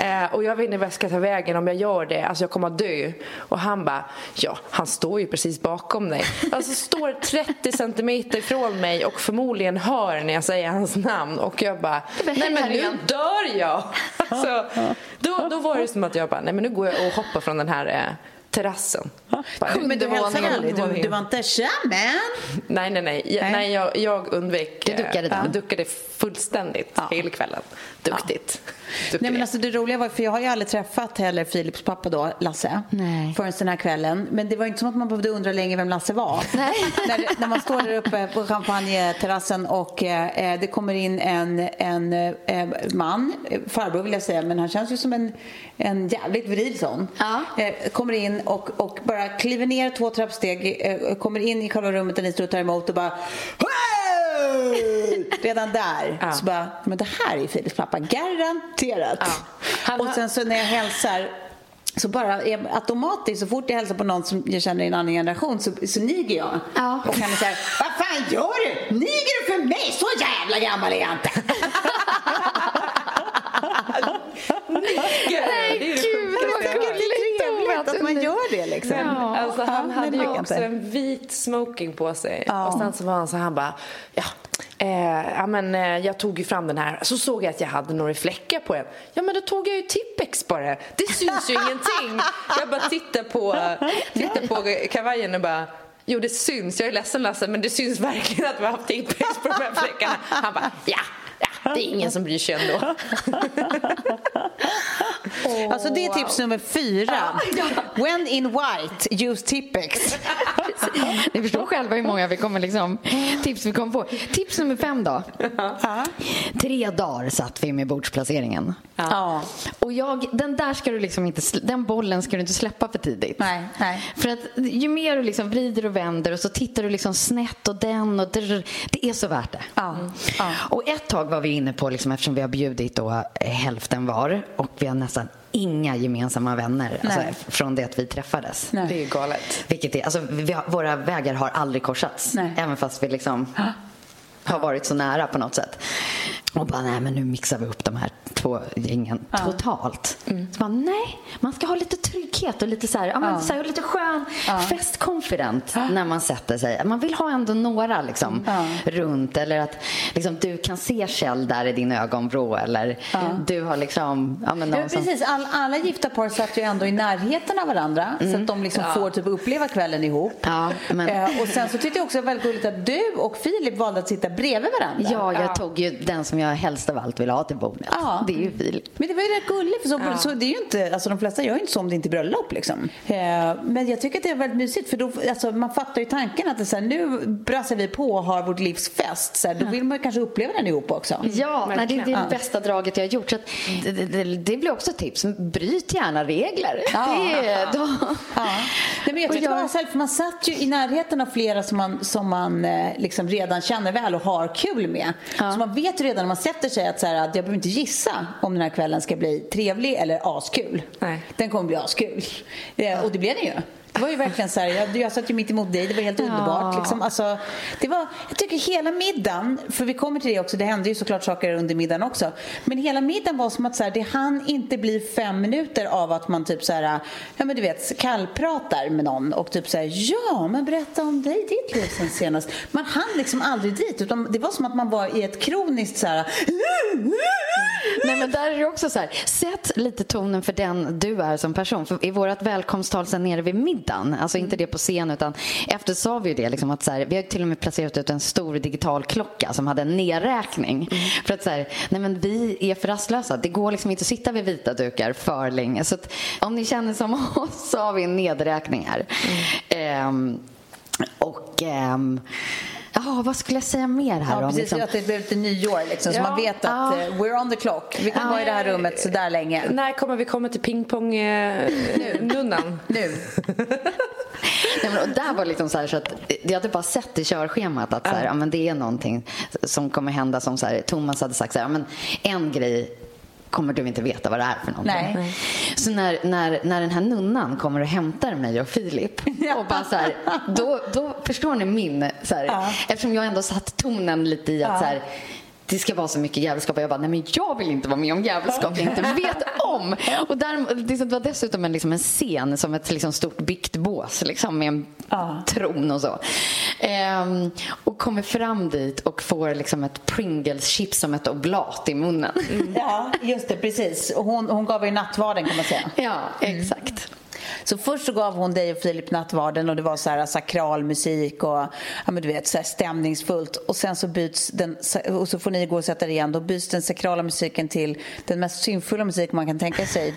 Eh, och jag vet inte vad jag ska ta vägen om jag gör det. Alltså jag kommer att dö. Och han bara, ja, han står ju precis bakom dig. Alltså står 30 centimeter ifrån mig och förmodligen hör när jag säger hans namn. Och jag bara, nej men nu dör jag. Alltså, då, då var det som att jag bara, nej men nu går jag och hoppar från den här eh, terrassen. Men du hälsade våningen, aldrig, du, du var inte shaman? Nej, nej, nej. Jag, Nej. nej jag, jag undvek. Du duckade eh, den. Jag duckade fullständigt hela kvällen. Duktigt. Duktigt. Nej men alltså det roliga var, för jag har ju aldrig träffat heller Philips pappa då, Lasse, Nej. förrän den här kvällen. Men det var inte som att man behövde undra länge vem Lasse var. Nej. när, när man står där uppe på champagneterrassen och eh, det kommer in en, en eh, man, eh, farbror vill jag säga, men han känns ju som en, en jävligt viril sån. Ja. Eh, kommer in och, och bara kliver ner två trappsteg, eh, kommer in i själva rummet där ni står och tar emot och bara redan där Ja. så bara, men det här är ju Filips pappa, garanterat. Ja. Han och sen så när jag hälsar så bara automatiskt, så fort jag hälsar på någon som jag känner i en annan generation så, så niger jag. Ja. Och han är såhär, vad fan gör du? Niger du för mig? Så jävla gammal är jag inte. man gör det liksom. Men, alltså, han Ja, hade ju också inte. en vit smoking på sig. Ja. Och sen så var han så här, han bara, ja, eh, ja men eh, jag tog ju fram den här. Så såg jag att jag hade några fläckar på den. Ja men då tog jag ju Tippex på det. Det syns ju ingenting. Jag bara tittar på, tittar på kavajen och bara Jo, det syns. Jag är ledsen Lasse, men det syns verkligen att vi har haft Tippex på de här fläckarna. Han bara, ja, ja, det är ingen som bryr sig ändå. Alltså det är tips nummer fyra. When in white, use Tippex. Ni förstår själva hur många vi kommer liksom, tips vi kommer få. Tips nummer fem då. Tre dagar satt vi med bordsplaceringen. Ja. Och jag, den där ska du liksom inte, den bollen ska du inte släppa för tidigt. Nej, nej. För att ju mer du liksom vrider och vänder och så tittar du liksom snett och den och drr, det är så värt det. Ja, ja. Och ett tag var vi inne på, liksom, eftersom vi har bjudit då hälften var och vi har nästan inga gemensamma vänner alltså, från det att vi träffades. Nej. Det är ju galet. Vilket är, alltså, vi har, våra vägar har aldrig korsats. Nej. Även fast vi liksom har varit så nära på något sätt. Och bara, nej men nu mixar vi upp de här två gängen totalt. Så bara, nej, man ska ha lite trygghet och lite så här, ja, men, så här, lite skön festconfident när man sätter sig. Man vill ha ändå några liksom runt eller att liksom, du kan se Kjell där i din ögonvrå eller du har liksom, ja men Ja, någon som precis. All, alla gifta par satt ju ändå i närheten av varandra så att de liksom får typ uppleva kvällen ihop. Ja, men- Eh, och sen så tyckte jag också väldigt gulligt att du och Filip valde att sitta bredvid varandra. Ja, jag tog ju den som jag helst av allt vill ha till bordet. Ja. Det är ju Filip. Men det var ju rätt gulligt för så, så det är ju inte, alltså de flesta gör ju inte så om det inte är bröllop liksom. Eh, men jag tycker att det är väldigt mysigt för då, alltså, man fattar ju tanken att det så här, nu brassar vi på och har vårt livs fest. Så här, då vill man ju kanske uppleva den ihop också. Ja, nej, det är det Ja. bästa draget jag har gjort. Så att det, det, det, blir också ett tips. Bryt gärna regler. Ja. Det då, Ja. Nej, men jag tyckte jag- här, för man satt ju i närheten av flera som man, som man eh, liksom redan känner väl och har kul med. Så man vet redan när man sätter sig att, så här, att jag behöver inte gissa om den här kvällen ska bli trevlig eller askul. Nej. Den kommer bli askul. Eh, och det blev den ju. Det var ju verkligen så här, jag, jag satt ju mitt emot dig, det var helt underbart. Liksom. Alltså, det var, jag tycker hela middagen, för vi kommer till det också, det hände ju såklart saker under middagen också. Men hela middagen var som att så här, det hann inte bli fem minuter av att man typ så här, ja men du vet, kallpratar med någon och typ så här, ja men berätta om dig, ditt liv sen senast. Man hann liksom aldrig dit, utan det var som att man var i ett kroniskt så här, nej, men där är det också så här. Sätt lite tonen för den du är som person. För I vårt välkomsttal sen nere vid middagen, alltså inte det på scen utan efter sa vi ju det liksom att så här, vi har till och med placerat ut en stor digital klocka som hade en nedräkning. För att så här, nej men vi är för rastlösa. Det går liksom inte att sitta vid vita dukar för länge. Så att om ni känner som oss så har vi en nedräkning här. Ehm, och ehm, Ja, vad skulle jag säga mer här Ja, om? precis. liksom- Att det blev lite nyår liksom, så Ja. man vet att Ja. eh, we're on the clock. Vi kan vara i det här rummet så där länge. När kommer vi komma till pingpong-nunnan? Nu. Nej, men, och där var liksom så, här, så att jag hade bara sett i körschemat att så här, ja, men det är någonting som kommer hända som så här, Thomas hade sagt så här, ja, men en grej kommer du inte veta vad det är för någonting. Nej. Så när, när, när den här nunnan kommer och hämtar mig och Filip och bara så här, då, då förstår ni min, så här, Ja. eftersom jag ändå satt tonen lite i att så här, det ska vara så mycket jävelskap och jag bara, nej men jag vill inte vara med om jävelskap jag inte vet om. Och där, liksom, det var dessutom en, liksom en scen som ett liksom, stort biktbås liksom, med en Ja. tron och så. Ehm, och kommer fram dit och får liksom ett Pringles-chips som ett oblat i munnen. Ja, just det, precis. Och hon, hon gav er nattvarden kan man säga. Ja, exakt. Så först så gav hon dig och Filip nattvarden och det var så här sakral musik och ja, men du vet, så här stämningsfullt. Och sen så byts den, och så får ni gå och sätta er igen. Då byts den sakrala musiken till den mest synfulla musik man kan tänka sig.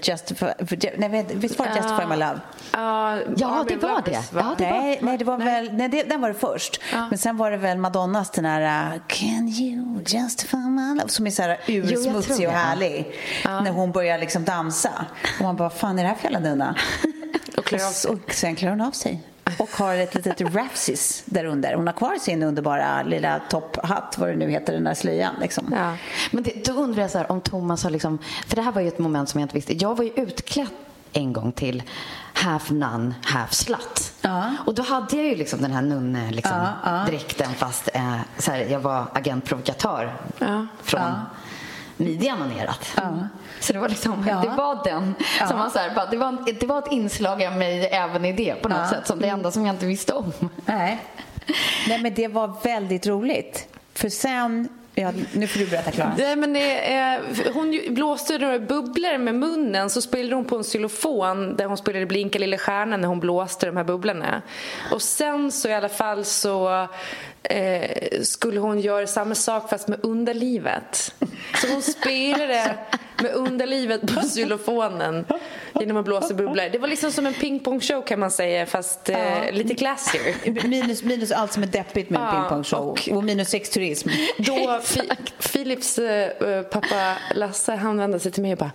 Nej, vet- visst var det Justify My Love? Ja, Ja, det var Lovers, det. va? Ja, det var- Nej, nej, det var väl, nej, det, den var det först. Men sen var det väl Madonnas den här uh, Can you justify my love? Som är så här ursmutsig och härlig. När hon börjar liksom dansa. Och man bara, vad fan är det här för jävla nunna? Och klär av sig. Och sen klär hon av sig. och har ett litet rafsis där under. Hon har kvar sin underbara lilla topphatt, vad det nu heter, den där slöjan. Liksom. Ja. Men det, då undrar jag så här, om Thomas har liksom... För det här var ju ett moment som jag inte visste. Jag var ju utklädd en gång till half nun, half slut. Ja. Och då hade jag ju liksom den här nunne liksom, Ja, ja. dräkten fast eh, så här, jag var agent provokatör Ja. från Ja. midjan och neråt. Så det var liksom, Ja. det var den som var så här, bara, det, var, det var ett inslag av mig även i det på något Ja. sätt, som det enda som jag inte visste om. Nej. Nej, men det var väldigt roligt. För sen... Ja, nu får du berätta, Klara. Nej, men det, är- hon blåste några bubblor med munnen så spelade hon på en xylofon där hon spelade Blinka lilla stjärnan när hon blåste de här bubblorna. Och sen så i alla fall så eh, skulle hon göra samma sak fast med underlivet. Så hon spelade med underlivet på xylofonen genom att blåsa bubblor. Det var liksom som en pingpongshow kan man säga fast eh, lite classier. Minus, minus allt som är deppigt med en Ja, pingpongshow. Och, och- minus sexturism. Då Fi- Philips eh, pappa Lasse han vände sig till mig och bara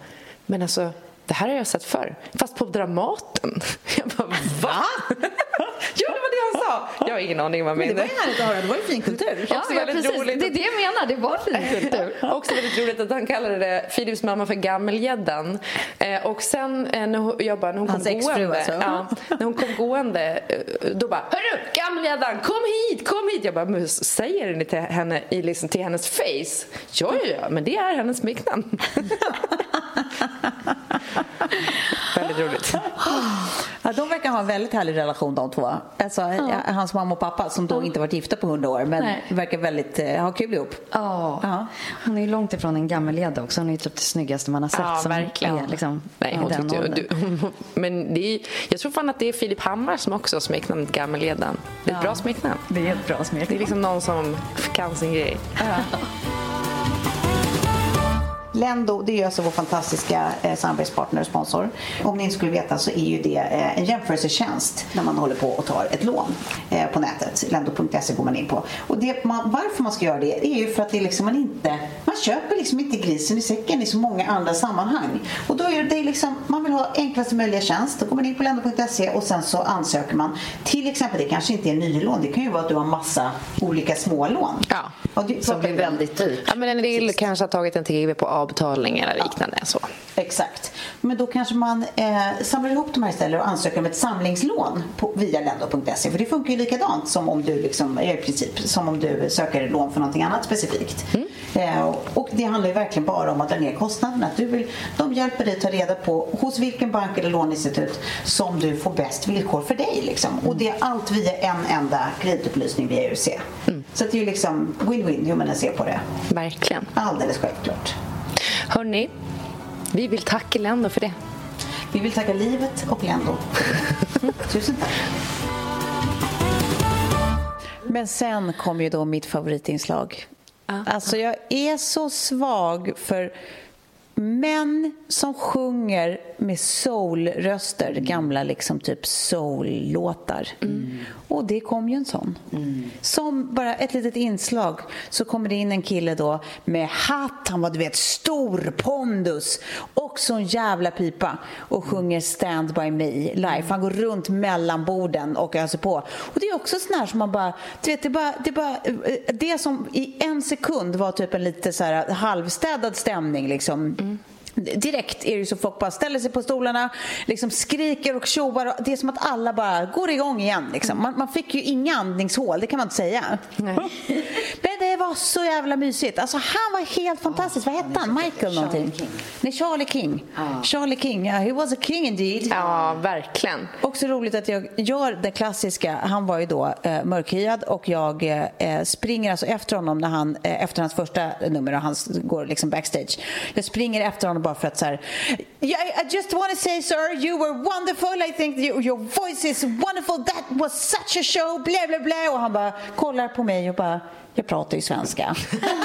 Men alltså, det här har jag sett förr, fast på Dramaten. Jag bara, va? ja, det var det han sa. Jag har ingen aning vad han Men det var menade. ju härligt att höra. Det var ju fin kultur. Ja, ja, precis. roligt Det är det jag menar, det var fin kultur. Också väldigt roligt att han kallade det Philips mamma för Gammelgäddan. Eh, och sen eh, när hon, jag bara, när hon Hans kom exfru gående, alltså? ja, när hon kom gående, eh, då bara Hörru, Gammelgäddan, kom hit, kom hit! Jag bara, men säger ni till henne i, liksom, till hennes face? Ja, ja, ja, men det är hennes smeknamn. väldigt roligt. Ja, de verkar ha en väldigt härlig relation de två. Alltså, Hans mamma och pappa som då inte varit gifta på hundra år men Nej. verkar väldigt eh, ha kul ihop. Ja. Ja. Hon är ju långt ifrån en gammelgädda också. Hon är ju typ det snyggaste man har sett. Ja, som verkligen. Är, liksom, Nej, hon den tyckte, du, hon, men det är, jag tror fan att det är Filip Hammar som också har smeknamnet Gammelgäddan. Det är ett bra smeknamn. Det är ett bra Det är smeknamn. liksom någon som kan sin grej. Lendo, det är alltså vår fantastiska eh, samarbetspartner och sponsor. Om ni inte skulle veta så är ju det eh, en jämförelsetjänst när man håller på och tar ett lån eh, på nätet. Lendo.se går man in på. Och det man, varför man ska göra det är ju för att det är liksom man inte man köper liksom inte grisen i säcken i så många andra sammanhang. Och då är det liksom, man vill ha enklaste möjliga tjänst. Då går man in på lendo.se och sen så ansöker man. Till exempel, det kanske inte är nylån. Det kan ju vara att du har massa olika smålån. Ja. Och det- Som blir väldigt dyrt. Ja, men en del kanske har tagit en TV på avbetalning eller liknande. Så. Exakt. Men då kanske man eh, samlar ihop de här istället och ansöker om ett samlingslån på, via lendo.se. För det funkar ju likadant som om du liksom, eh, i princip som om du söker lån för någonting annat specifikt. Eh, och det handlar ju verkligen bara om att dra ner kostnaderna. Att du vill, de hjälper dig ta reda på hos vilken bank eller låneinstitut som du får bäst villkor för dig. Liksom. Och det är allt via en enda kreditupplysning via UC. Så att det är ju liksom win-win hur man än ser på det. Verkligen. Alldeles självklart. Hörni, vi vill tacka Lendo för det. Vi vill tacka livet och Lendo. Tusen tack. Men sen kom ju då mitt favoritinslag. Alltså jag är så svag för män som sjunger med soul-röster, gamla liksom typ soul-låtar. Och det kom ju en sån. Som bara ett litet inslag så kommer det in en kille då med hatt, han var du vet stor pondus också en jävla pipa och sjunger Stand By Me live. Han går runt mellan borden och öser på. Och det är också sån här som man bara, du vet det är bara, det är bara, eh, det som i en sekund var typ en lite så här halvstädad stämning liksom. Mm. Direkt är det så folk bara ställer sig på stolarna, liksom skriker och tjoar. Det är som att alla bara går igång igen. Liksom. Man, man fick ju inga andningshål, det kan man inte säga. Men det var så jävla mysigt. Alltså, han var helt fantastisk. Vad hette han? Michael någonting? Nej, Charlie King. Charlie King, yeah, he was a king indeed. Ja, verkligen. Också roligt att jag gör det klassiska. Han var ju då eh, mörkhyad och jag eh, springer alltså efter honom när han, eh, efter hans första nummer och han går liksom backstage. Jag springer efter honom bara för att så här, I, I just want to say sir, you were wonderful. I think you, your voice is wonderful. That was such a show. Bla bla bla. Och han bara kollar på mig och bara jag pratar ju svenska.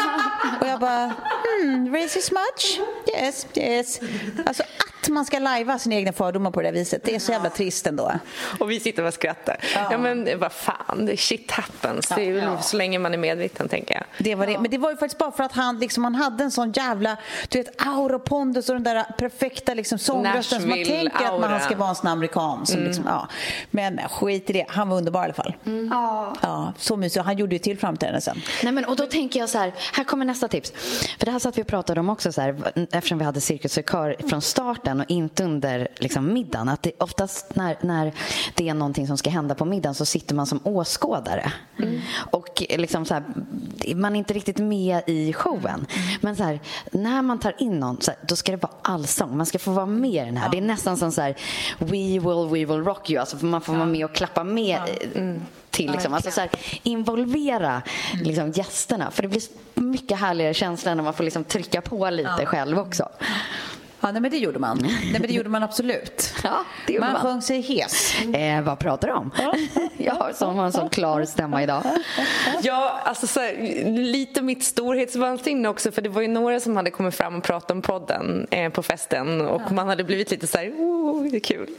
och jag bara, hmm, racist much? Yes, yes. Alltså att man ska lajva sina egna fördomar på det viset. Det är så jävla trist ändå. Och vi sitter och skrattar. Ja, ja men vad fan, shit happens. Det är ja. så länge man är medveten, tänker jag. Det var det. Men det var ju faktiskt bara för att han, liksom, han hade en sån jävla du vet, aura och pondus och den där perfekta liksom, sångrösten som man tänker aura. att man ska vara en sån amerikan. Som, mm. liksom, ja. Men skit i det, han var underbar i alla fall. Mm. Ja. så mysig. Han gjorde ju till framträdanden sen. Nej, men, och då tänker jag så här, här kommer nästa tips. För det här satt vi och pratade om också, så här, eftersom vi hade Cirkus och kör från starten och inte under liksom, middagen. Att det, oftast när, när det är någonting som ska hända på middagen så sitter man som åskådare. Mm. Och liksom så här, man är inte riktigt med i showen. Mm. Men så här, när man tar in någon, så här, då ska det vara allsång. Man ska få vara med i den här. Ja. Det är nästan som så här, We will, we will rock you. Alltså, man får ja. vara med och klappa med. Ja. Mm till. Liksom. Alltså, så här, involvera mm. liksom, gästerna. För det blir mycket härligare känsla när man får liksom, trycka på lite ja. själv också. Ja, nej, men det gjorde man. Nej, men det gjorde man absolut. Ja, det gjorde man, man sjöng sig hes. Eh, vad pratar du om? Jag har som en sån klar stämma idag. Ja, alltså så här, lite mitt storhetsvansinne också för det var ju några som hade kommit fram och pratat om podden eh, på festen och ja. man hade blivit lite så här, oh, det är kul.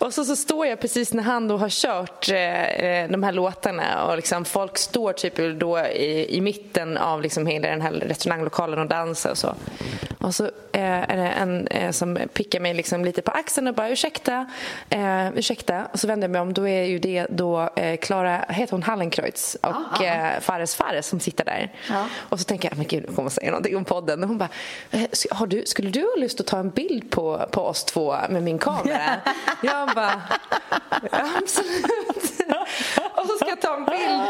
Och så, så står jag precis när han då har kört eh, de här låtarna och liksom folk står typ då i, i mitten av liksom hela den här restauranglokalen och dansar och så. Och så eh, är det en eh, som pickar mig liksom lite på axeln och bara ursäkta, eh, ursäkta. Och så vänder jag mig om, då är ju det då Klara, heter hon Hallenkreutz och ah, ah. Fares Fares som sitter där. Ah. Och så tänker jag, men gud, hon kommer säga någonting om podden. Och hon bara, har du, skulle du ha lust att ta en bild på, på oss två med min kamera? jag bara, absolut. och så ska jag ta en bild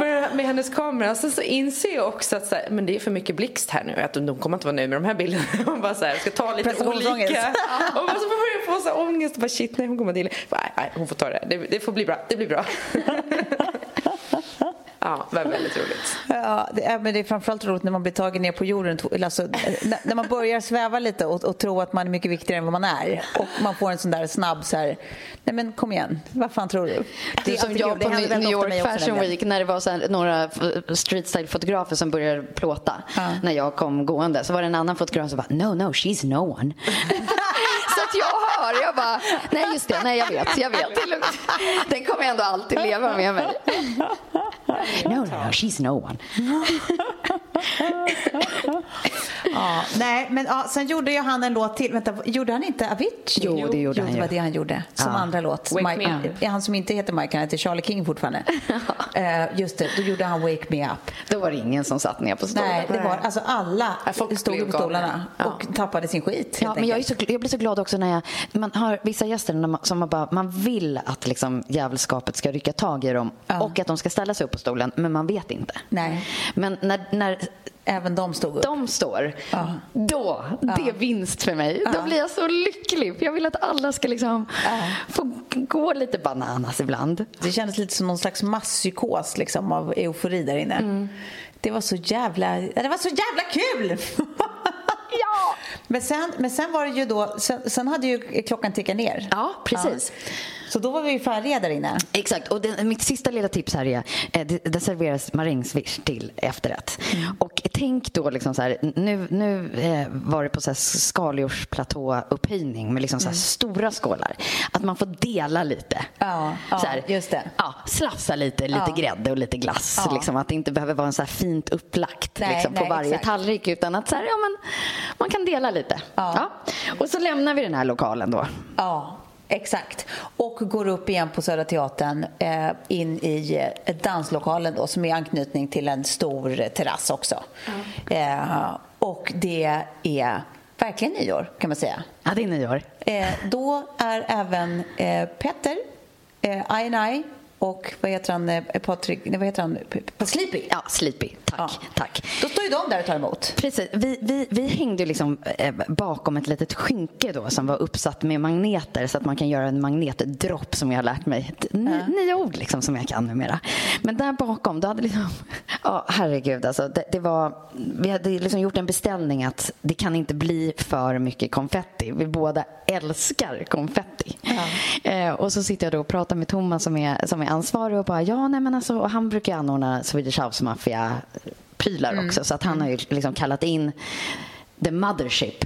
med, med hennes kamera. Sen så inser jag också att så här, men det är för mycket blixt här nu. Att de kommer inte vara nöjda med de här bilderna. Hon bara så här, ska ta lite olika. Och så börjar jag få så här ångest. Och bara, shit, nej, hon kommer till. Nej, nej, hon får ta det. det. Det får bli bra. Det blir bra. Ja, det var väldigt roligt. Ja, det är, men det är framförallt roligt när man blir tagen ner på jorden. Alltså, när man börjar sväva lite och, och tro att man är mycket viktigare än vad man är. Och man får en sån där snabb så här, nej men kom igen, vad fan tror du? Det är som jag på New York Fashion Week när det var så här, några street style-fotografer som började plåta. Ja. När jag kom gående så var det en annan fotograf som bara, no, no, she's no one. jag hör, jag bara, nej just det, nej jag vet, jag vet. Den kommer ändå alltid leva med mig. No, no, no, she's no one. ja, nej, men ja, sen gjorde ju han en låt till. Vänta, gjorde han inte Avicii? Jo, det gjorde jo, han det var det han gjorde. Som ja. andra låt. Wake Mike, me up. Han som inte heter Mike, han heter Charlie King fortfarande. uh, just det, då gjorde han Wake me up. Då var det ingen som satt ner på stolen. Nej, det var alltså alla stod på stolarna ja. och tappade sin skit. Ja, men jag, är så, jag blir så glad också när jag, man har vissa gäster man, som man bara, man vill att liksom djävulskapet ska rycka tag i dem ja. och att de ska ställa sig upp på stolen, men man vet inte. Nej. Men när, när Även de stod upp? De står. Ja. Då, ja. det är vinst för mig. Ja. Då blir jag så lycklig. För jag vill att alla ska liksom få gå lite bananas ibland. Det kändes lite som någon slags masspsykos liksom, av eufori där inne. Mm. Det var så jävla, det var så jävla kul! ja! Men sen, men sen var det ju då, sen, sen hade ju klockan tickat ner. Ja, precis. Så då var vi färdiga där inne. Exakt. Och det, mitt sista lilla tips här är eh, det, det serveras marängsviss till efterrätt. Mm. Och tänk då liksom så här, nu, nu eh, var det på så här skaldjursplatå-upphöjning med liksom så mm. stora skålar. Att man får dela lite. Ja, ja så här, just det. Ja, slafsa lite, lite ja. grädde och lite glass. Ja. Liksom, att det inte behöver vara en så här fint upplagt nej, liksom, på varje exakt. tallrik utan att så här, ja, men, man kan dela lite. Ja. Och så lämnar vi den här lokalen då. Ja. Exakt. Och går upp igen på Södra Teatern eh, in i eh, danslokalen då, som är anknytning till en stor terrass också. Mm. Eh, och det är verkligen nyår, kan man säga. Ja, det är nyår. Eh, då är även eh, Petter, eh, I och vad heter han, eh, Patrik, nej, vad heter han, Sleepy? Ja, Sleepy. Tack, ja. tack. Då står ju de där och tar emot. Precis. Vi, vi, vi hängde liksom eh, bakom ett litet skynke då som var uppsatt med magneter så att man kan göra en magnetdropp som jag har lärt mig. Ny, ja. Nya ord liksom som jag kan numera. Men där bakom, då hade liksom, ja herregud alltså. Det, det var, vi hade liksom gjort en beställning att det kan inte bli för mycket konfetti. Vi båda älskar konfetti. Ja. Eh, och så sitter jag då och pratar med Thomas som är, som är ansvarig och bara ja, nej men alltså, och han brukar anordna Swedish House Mafia prylar mm. också. Så att han har ju liksom kallat in the mothership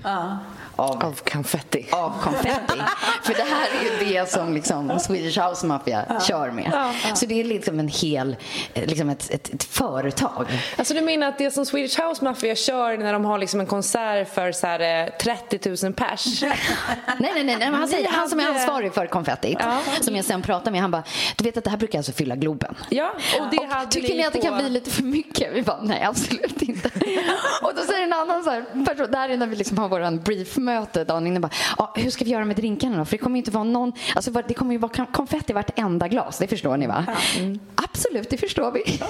av, Av konfetti. av konfetti. För det här är ju det som liksom Swedish House Mafia kör med. Så det är liksom en hel, eh, liksom ett, ett, ett företag. Alltså du menar att det som Swedish House Mafia kör när de har liksom en konsert för så här, eh, 30 000 pers? Nej, nej, nej. nej han, säger, han som är hade- ansvarig för konfettit, Ja. som jag sen pratar med, han bara, du vet att det här brukar alltså fylla Globen. Ja, och det hade Och tycker ni att det på- kan bli lite för mycket? Vi bara, nej absolut inte. och då säger en annan så här person, det här är när vi liksom har våran briefmöte dagen innan, bara, ja, hur ska vi göra med drinkarna då? För det kommer ju inte vara någon, alltså det kommer ju vara konfetti i vartenda glas, det förstår ni va? Absolut, det förstår vi.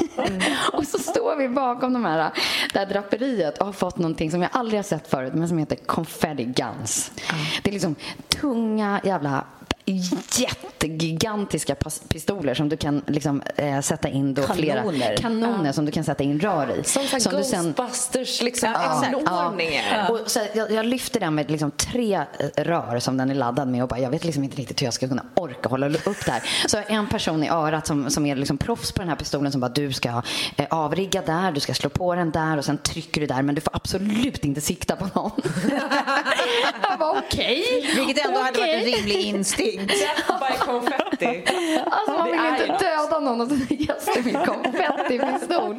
och så står vi bakom de här, det här draperiet och har fått någonting som jag aldrig har sett förut, men som heter confetti guns. Det är liksom tunga jävla jättegigantiska pistoler som du kan liksom, eh, sätta in då flera Kanoner. kanoner som du kan sätta in rör i. Som, så här du sen- Ghostbusters liksom, Ja, exakt. anordningar. och så jag, jag lyfter den med liksom tre eh, rör som den är laddad med och bara, jag vet liksom inte riktigt hur jag ska kunna orka hålla upp det här. Så en person i örat som, som är liksom proffs på den här pistolen som bara, du ska eh, avrigga där, du ska slå på den där och sen trycker du där men du får absolut inte sikta på någon. jag bara okej. Vilket ändå hade varit en rimlig instinkt. Death by confetti. Alltså man vill inte något. döda någon och så det konfettipistol.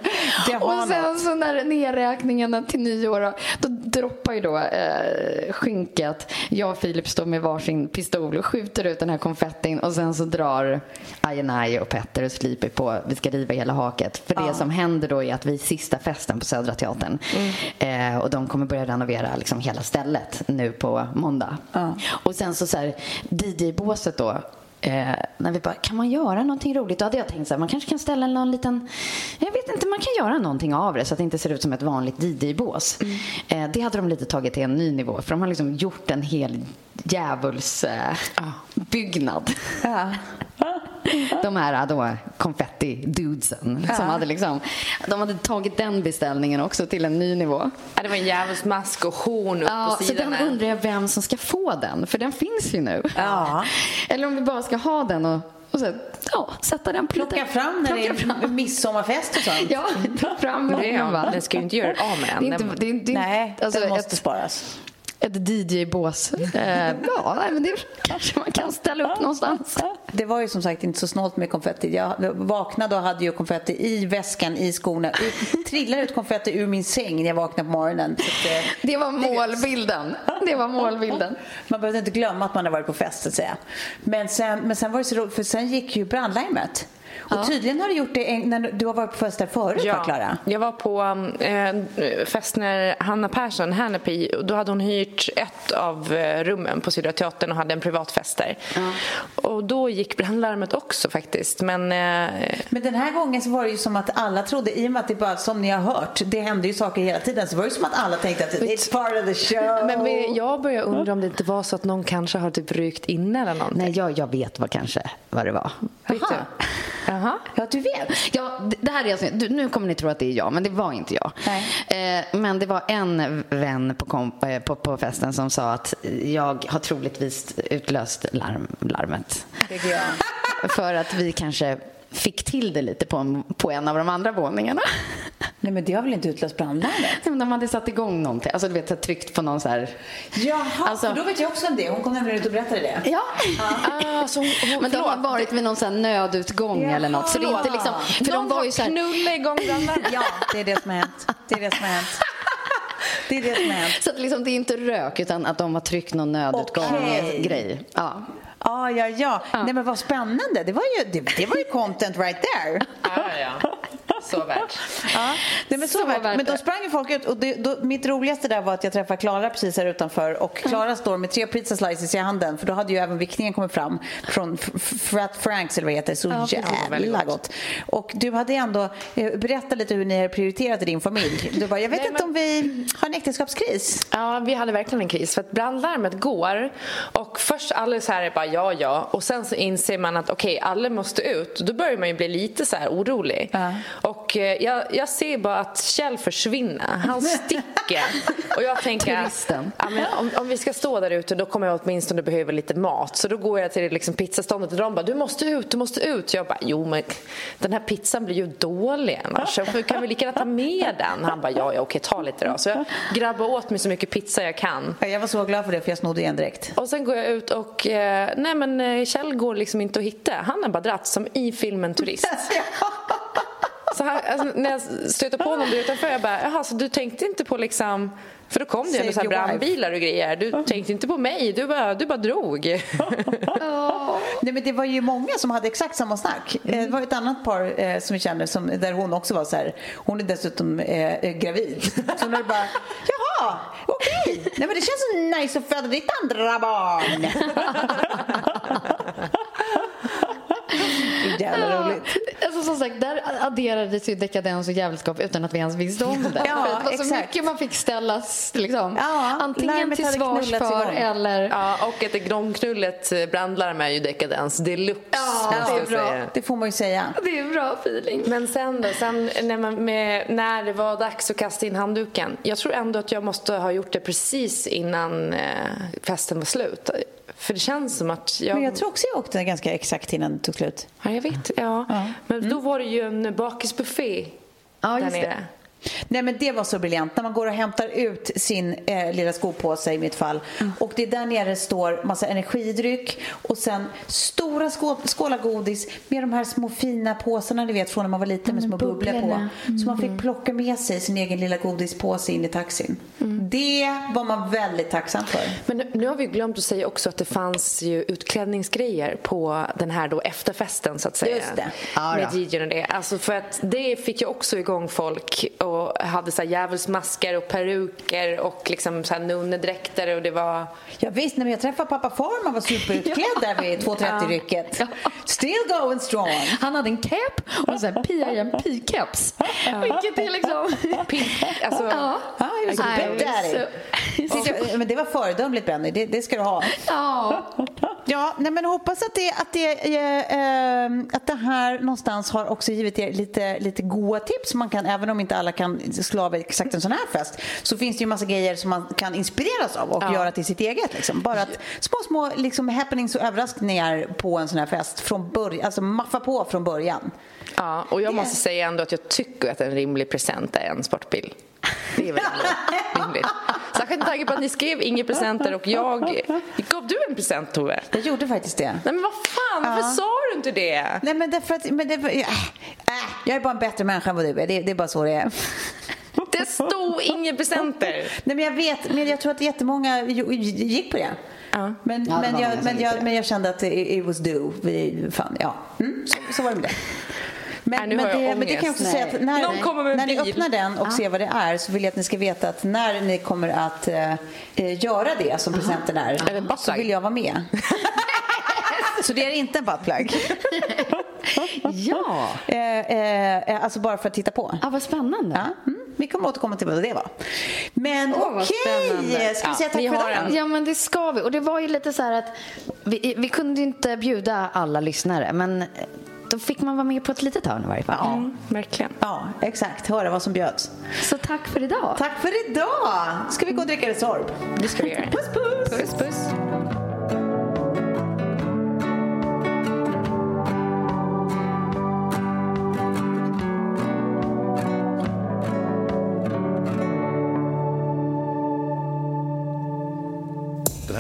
Och sen något. så när nedräkningen till nyår då, då droppar ju då eh, skynket. Jag och Filip står med varsin pistol och skjuter ut den här konfettin och sen så drar Ajenaj och Petter och Sleepy på vi ska riva hela haket. För det som händer då är att vi är sista festen på Södra Teatern eh, och de kommer börja renovera liksom hela stället nu på måndag. Och sen så, så här, DJ-båset då Eh, när vi bara, kan man göra någonting roligt? Då hade jag tänkt så här, man kanske kan ställa någon liten, jag vet inte, man kan göra någonting av det så att det inte ser ut som ett vanligt DJ-bås. Eh, det hade de lite tagit till en ny nivå för de har liksom gjort en hel djävulsbyggnad. Eh, byggnad. De här då konfetti-dudesen som hade liksom, de hade tagit den beställningen också till en ny nivå. Ja, det var en djävulsmask och horn upp Ja, på så den undrar jag vem som ska få den, för den finns ju nu. Ja. Eller om vi bara ska ha den och, och så, ja, sätta den på Plocka lite- fram när det är fram. midsommarfest och sånt. Ja, ta fram är, den ska ju inte göra av med Det är den. inte, det är, det är, Nej, alltså den måste ett, sparas. Ett DJ-bås. Eh, ja, men det kanske man kan ställa upp någonstans. Det var ju som sagt inte så snålt med konfetti. Jag vaknade och hade ju konfetti i väskan, i skorna. Ut- Trillade ut konfetti ur min säng när jag vaknade på morgonen. Att, eh, Det var målbilden. Det var målbilden. Man behövde inte glömma att man har varit på fest, så att säga. Men sen, men sen var det så roligt, för sen gick ju brandlarmet. Och tydligen har du gjort det en, när du har varit på fest där förut, va, Klara? jag var på eh, fest när Hanna Persson, Hannepy, och då hade hon hyrt ett av eh, rummen på Södra Teatern och hade en privat fest där. Och då gick brandlarmet också faktiskt. Men eh, Men den här gången så var det ju som att alla trodde, i och med att det bara som ni har hört, det hände ju saker hela tiden, så var det som att alla tänkte att it's part of the show. Men jag börjar undra om det inte var så att någon kanske har typ rykt in eller någonting. Nej, jag, jag vet vad kanske vad det var. Vet du? Jaha. Ja, du vet. Ja, det- här är alltså, du, nu kommer ni tro att det är jag, men det var inte jag. Eh, men det var en vän på, komp, eh, på, på festen som sa att jag har troligtvis utlöst larm, larmet. För att vi kanske fick till det lite på en, på en av de andra våningarna. Nej, men det har väl inte utlöst brandlarmet? Men De hade satt igång någonting, alltså du vet, tryckt på någon så här... Jaha, Alltså- då vet jag också om det. Hon kom nämligen ut och berättade det. Ja. Ah, så hon, hon, Men de har varit vid någon så här nödutgång eller något. Så det är inte liksom, för Någon de var ju så här, knulla igång brandlarmet. Ja, det är det som har hänt. Det är det som har hänt. Det är det som har hänt. så att liksom, det är inte rök utan att de har tryckt någon nödutgång Okej. grej. Ja. Ja, ja, ja. Nej, men vad spännande. Det var ju, det, det var ju content right there. Ja, ja. Så värt. Ja, nej, men så, Så värt. värt Men då sprang ju folk ut och det, då, mitt roligaste där var att jag träffade Klara precis här utanför och Klara står med tre pizza slices i handen för då hade ju även vickningen kommit fram från Frat Franks eller vad det heter, så väldigt jävla gott. Och du hade ändå, eh, berätta lite hur ni har prioriterat i din familj. Du bara, jag vet Nej, inte men- om vi har en äktenskapskris. Ja, vi hade verkligen en kris för att brandlarmet går och först alla så här är bara ja, ja och sen så inser man att okej, alla måste ut då börjar man ju bli lite så här orolig. Ja. Och Och eh, jag, jag ser bara att Kjell försvinner. Han sticker. och jag tänker Turisten. ja, men om, om vi ska stå där ute då kommer jag åtminstone behöva lite mat. Så då går jag till liksom, pizzaståndet och de bara du måste ut, du måste ut. Jag bara jo men den här pizzan blir ju dålig annars. Så kan vi lika gärna ta med den? Han bara ja, ja okej ta lite då. Så jag grabbar åt mig så mycket pizza jag kan. Ja, Jag var så glad för det för jag snodde en direkt. Och sen går jag ut och eh, nej men eh, Kjell går liksom inte att hitta. Han har bara dratt som i filmen Turist. Så här, alltså, när jag stöter på honom utanför, jag bara, jaha, så du tänkte inte på liksom... För då kom det ju ändå brandbilar och grejer. Du tänkte inte på mig, du bara, du bara drog. Nej, men det var ju många som hade exakt samma snack. Eh, Det var ett annat par eh, som vi känner som, där hon också var så här. Hon är dessutom eh, eh, gravid. Så när det bara, jaha, okej. Nej men det känns så nice att föda ditt andra barn. Jävla roligt. Alltså som sagt, där adderades ju dekadens och jävelskap utan att vi ens visste om det. Ja, För det var så exakt. mycket man fick ställas liksom, Ja, antingen till svars för igång. eller... Ja, och ett gromknullet brandlarm är ju dekadens deluxe. Ja, det är bra. säga. Det får man ju säga. Det är en bra feeling. Men sen då, sen när, man med, när det var dags att kasta in handduken. Jag tror ändå att jag måste ha gjort det precis innan eh, festen var slut. För det känns som att jag... Men jag tror också jag åkte ganska exakt innan det tog slut. Ja, jag vet. Ja. Men då var det ju en bakisbuffé Ja, där just det. Nej men det var så briljant när man går och hämtar ut sin eh, lilla skopåse i mitt fall och det där nere står massa energidryck och sen stora skål, skålar godis med de här små fina påsarna ni vet från när man var liten med små bubblor på. bubblorna. Så man fick plocka med sig sin egen lilla godispåse in i taxin. Det var man väldigt tacksam för. Men nu, har vi glömt att säga också att det fanns ju utklädningsgrejer på den här då efterfesten så att säga. Just det. Ja, med. DJn och det. Alltså för att det fick ju också igång folk och hade så här djävulsmaskar och peruker och liksom så här nunnedräkter och det var... Ja, visst, när jag träffade pappa Farman var superutklädd där vid 2.30-rycket. Still going strong. Han hade en cap och en sån här PIMP-keps. Vilket är liksom... Pink, alltså, Ja. Ja, he was a big daddy. men det var föredömligt Benny, det, det ska du ha. Ja. Ja, nej, men hoppas att det, att, det, eh, eh, att det här någonstans har också givit er lite, lite goda tips. Man kan, även om inte alla kan slå av exakt en sån här fest så finns det ju massa grejer som man kan inspireras av och göra till sitt eget. Liksom. Bara att små, små liksom, happenings och överraskningar på en sån här fest från början, alltså maffa på från början. ja, och jag måste säga ändå att jag tycker att en rimlig present är en sportbil. Det är väl ändå rimligt. Särskilt med tanke på att ni skrev inga presenter och jag... Gav du en present Tove? Jag gjorde faktiskt det. Nej men vad fan, varför sa du inte det? Nej men därför att, men det, äh, äh, jag är bara en bättre människa än vad du är. Det, det är bara så det är. Det stod inga presenter. Nej, men jag vet, men jag tror att jättemånga gick på det. Ja. Men, Ja, det men, jag, men, jag, men jag kände att it, it was due. Vi, fan, ja. Mm, så, så var det med det. Men, Nej, men, det, men det kan jag också ångest. säga att när, en när ni öppnar den och ser vad det är så vill jag att ni ska veta att när ni kommer att eh, eh, göra det som presenten är, en så vill jag vara med. så det är inte en buttplug. Ja. Eh, eh, eh, alltså bara för att titta på. ja, vad spännande. Ja, mm, vi kommer återkomma till vad det var. Men vad okej, ska vi Ja, säga tack vi för har idag? Ja, men det ska vi. Och det var ju lite så här att vi, vi kunde inte bjuda alla lyssnare, men då fick man vara med på ett litet hörn i varje fall. Ja, verkligen. Ja, exakt. Höra vad som bjöds. Så tack för idag. Tack för idag! Ska vi gå och dricka Resorb? Det ska vi göra. Puss, puss! Puss, puss.